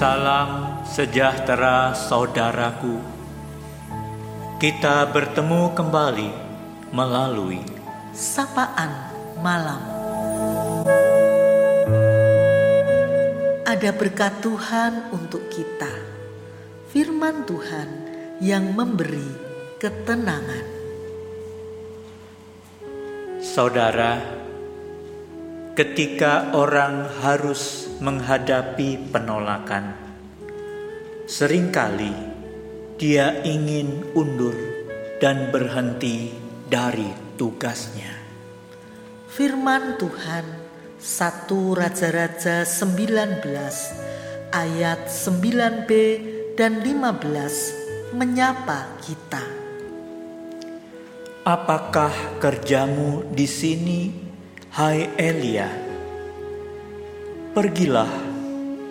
Salam sejahtera saudaraku. Kita bertemu kembali melalui sapaan malam. Ada berkat Tuhan untuk kita. Firman Tuhan yang memberi ketenangan. saudara. Ketika orang harus menghadapi penolakan, sering kali dia ingin undur dan berhenti dari tugasnya. Firman Tuhan 1 Raja-Raja 19 ayat 9b dan 15 menyapa kita. Apakah kerjamu di sini, hai Elia? Pergilah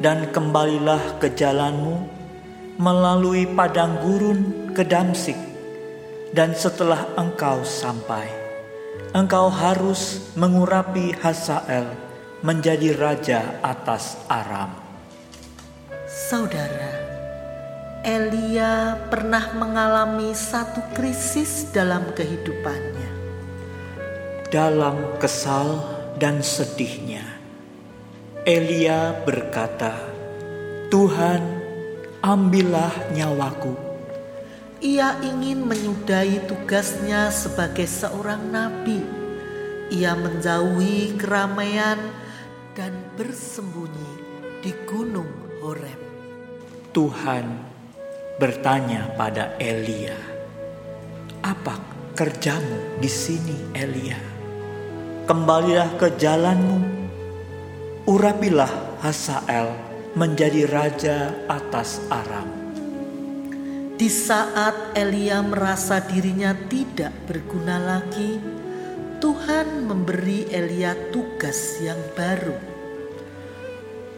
dan kembalilah ke jalanmu melalui padang gurun ke Damsik, dan setelah engkau sampai, engkau harus mengurapi Hasael menjadi raja atas Aram. Saudara, Elia pernah mengalami satu krisis dalam kehidupannya. Dalam kesal dan sedihnya, Elia berkata, "Tuhan, ambillah nyawaku." Ia ingin menyudahi tugasnya sebagai seorang nabi. Ia menjauhi keramaian dan bersembunyi di Gunung Horeb. Tuhan bertanya pada Elia, "Apa kerjamu di sini, Elia? Kembalilah ke jalanmu, urapilah Hasael menjadi raja atas Aram." Di saat Elia merasa dirinya tidak berguna lagi, Tuhan memberi Elia tugas yang baru.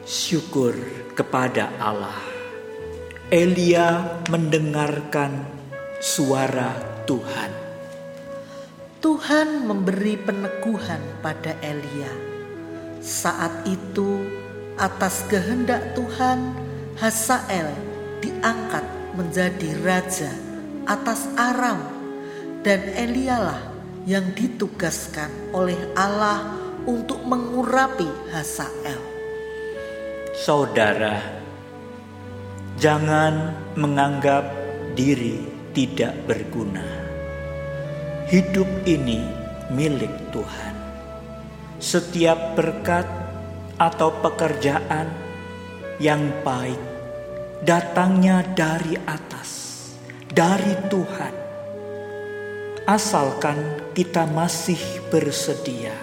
Syukur kepada Allah. Elia mendengarkan suara Tuhan. Tuhan memberi peneguhan pada Elia. Saat itu, atas kehendak Tuhan, Hasael diangkat menjadi raja atas Aram, dan Elialah yang ditugaskan oleh Allah untuk mengurapi Hasael. Saudara, Jangan menganggap diri tidak berguna. Hidup ini milik Tuhan. Setiap berkat atau pekerjaan yang baik datangnya dari atas, dari Tuhan. Asalkan kita masih bersedia,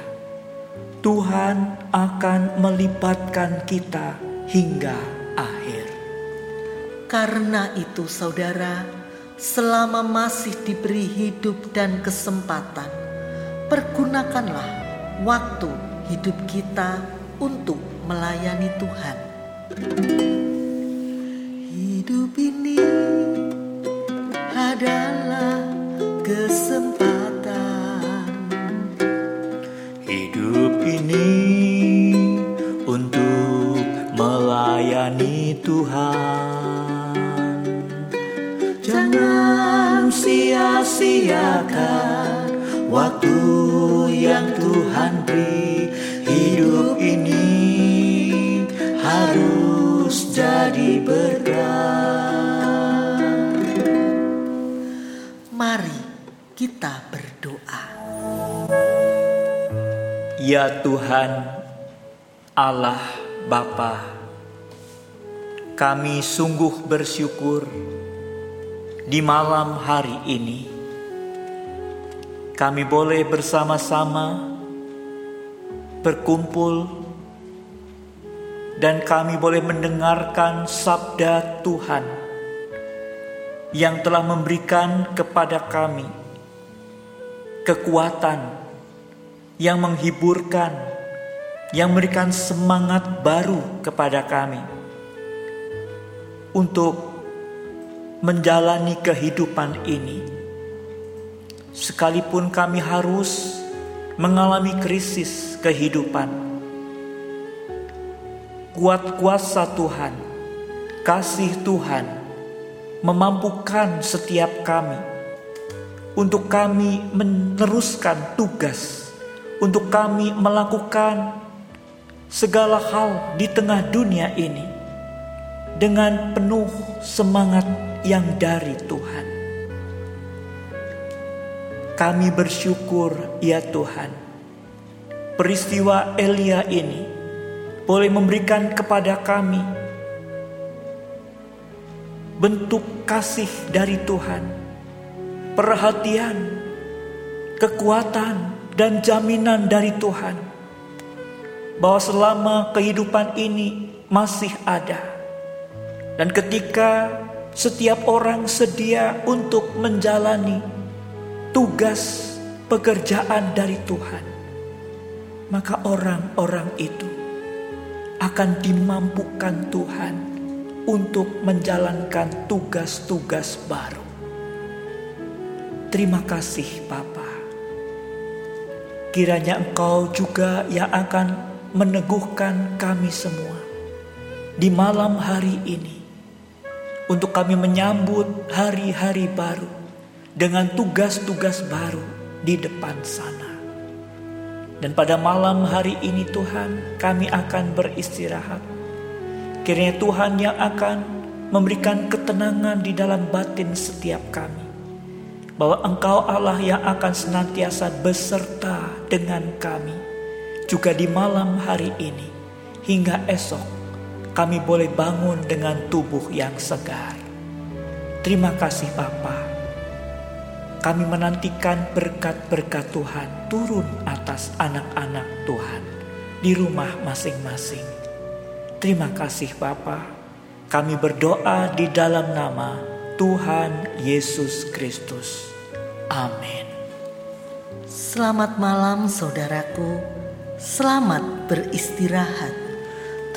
Tuhan akan melibatkan kita hingga akhir. Karena itu, saudara, selama masih diberi hidup dan kesempatan, pergunakanlah waktu hidup kita untuk melayani Tuhan. Hidup ini adalah kesempatan. Hidup ini untuk melayani Tuhan. Jangan sia-siakan waktu yang Tuhan beri. Hidup ini harus jadi berkat. Mari kita berdoa. Ya Tuhan, Allah Bapa, kami sungguh bersyukur di malam hari ini kami boleh bersama-sama berkumpul dan kami boleh mendengarkan sabda Tuhan yang telah memberikan kepada kami kekuatan yang menghiburkan, yang memberikan semangat baru kepada kami untuk menjalani kehidupan ini. Sekalipun kami harus mengalami krisis kehidupan, kuat kuasa Tuhan kasih Tuhan memampukan setiap kami untuk kami meneruskan tugas, untuk kami melakukan segala hal di tengah dunia ini dengan penuh semangat yang dari Tuhan. Kami bersyukur, ya Tuhan, peristiwa Elia ini boleh memberikan kepada kami bentuk kasih dari Tuhan, perhatian, kekuatan, dan jaminan dari Tuhan bahwa selama kehidupan ini masih ada, dan ketika setiap orang sedia untuk menjalani tugas pekerjaan dari Tuhan, maka orang-orang itu akan dimampukan Tuhan untuk menjalankan tugas-tugas baru. Terima kasih, Bapa. Kiranya Engkau juga yang akan meneguhkan kami semua di malam hari ini untuk kami menyambut hari-hari baru dengan tugas-tugas baru di depan sana. Dan pada malam hari ini Tuhan kami akan beristirahat. Kiranya Tuhan yang akan memberikan ketenangan di dalam batin setiap kami. Bahwa engkau Allah yang akan senantiasa beserta dengan kami. Juga di malam hari ini hingga esok kami boleh bangun dengan tubuh yang segar. Terima kasih Bapak kami menantikan berkat-berkat Tuhan turun atas anak-anak Tuhan di rumah masing-masing. Terima kasih Bapa. Kami berdoa di dalam nama Tuhan Yesus Kristus. Amin. Selamat malam saudaraku. Selamat beristirahat.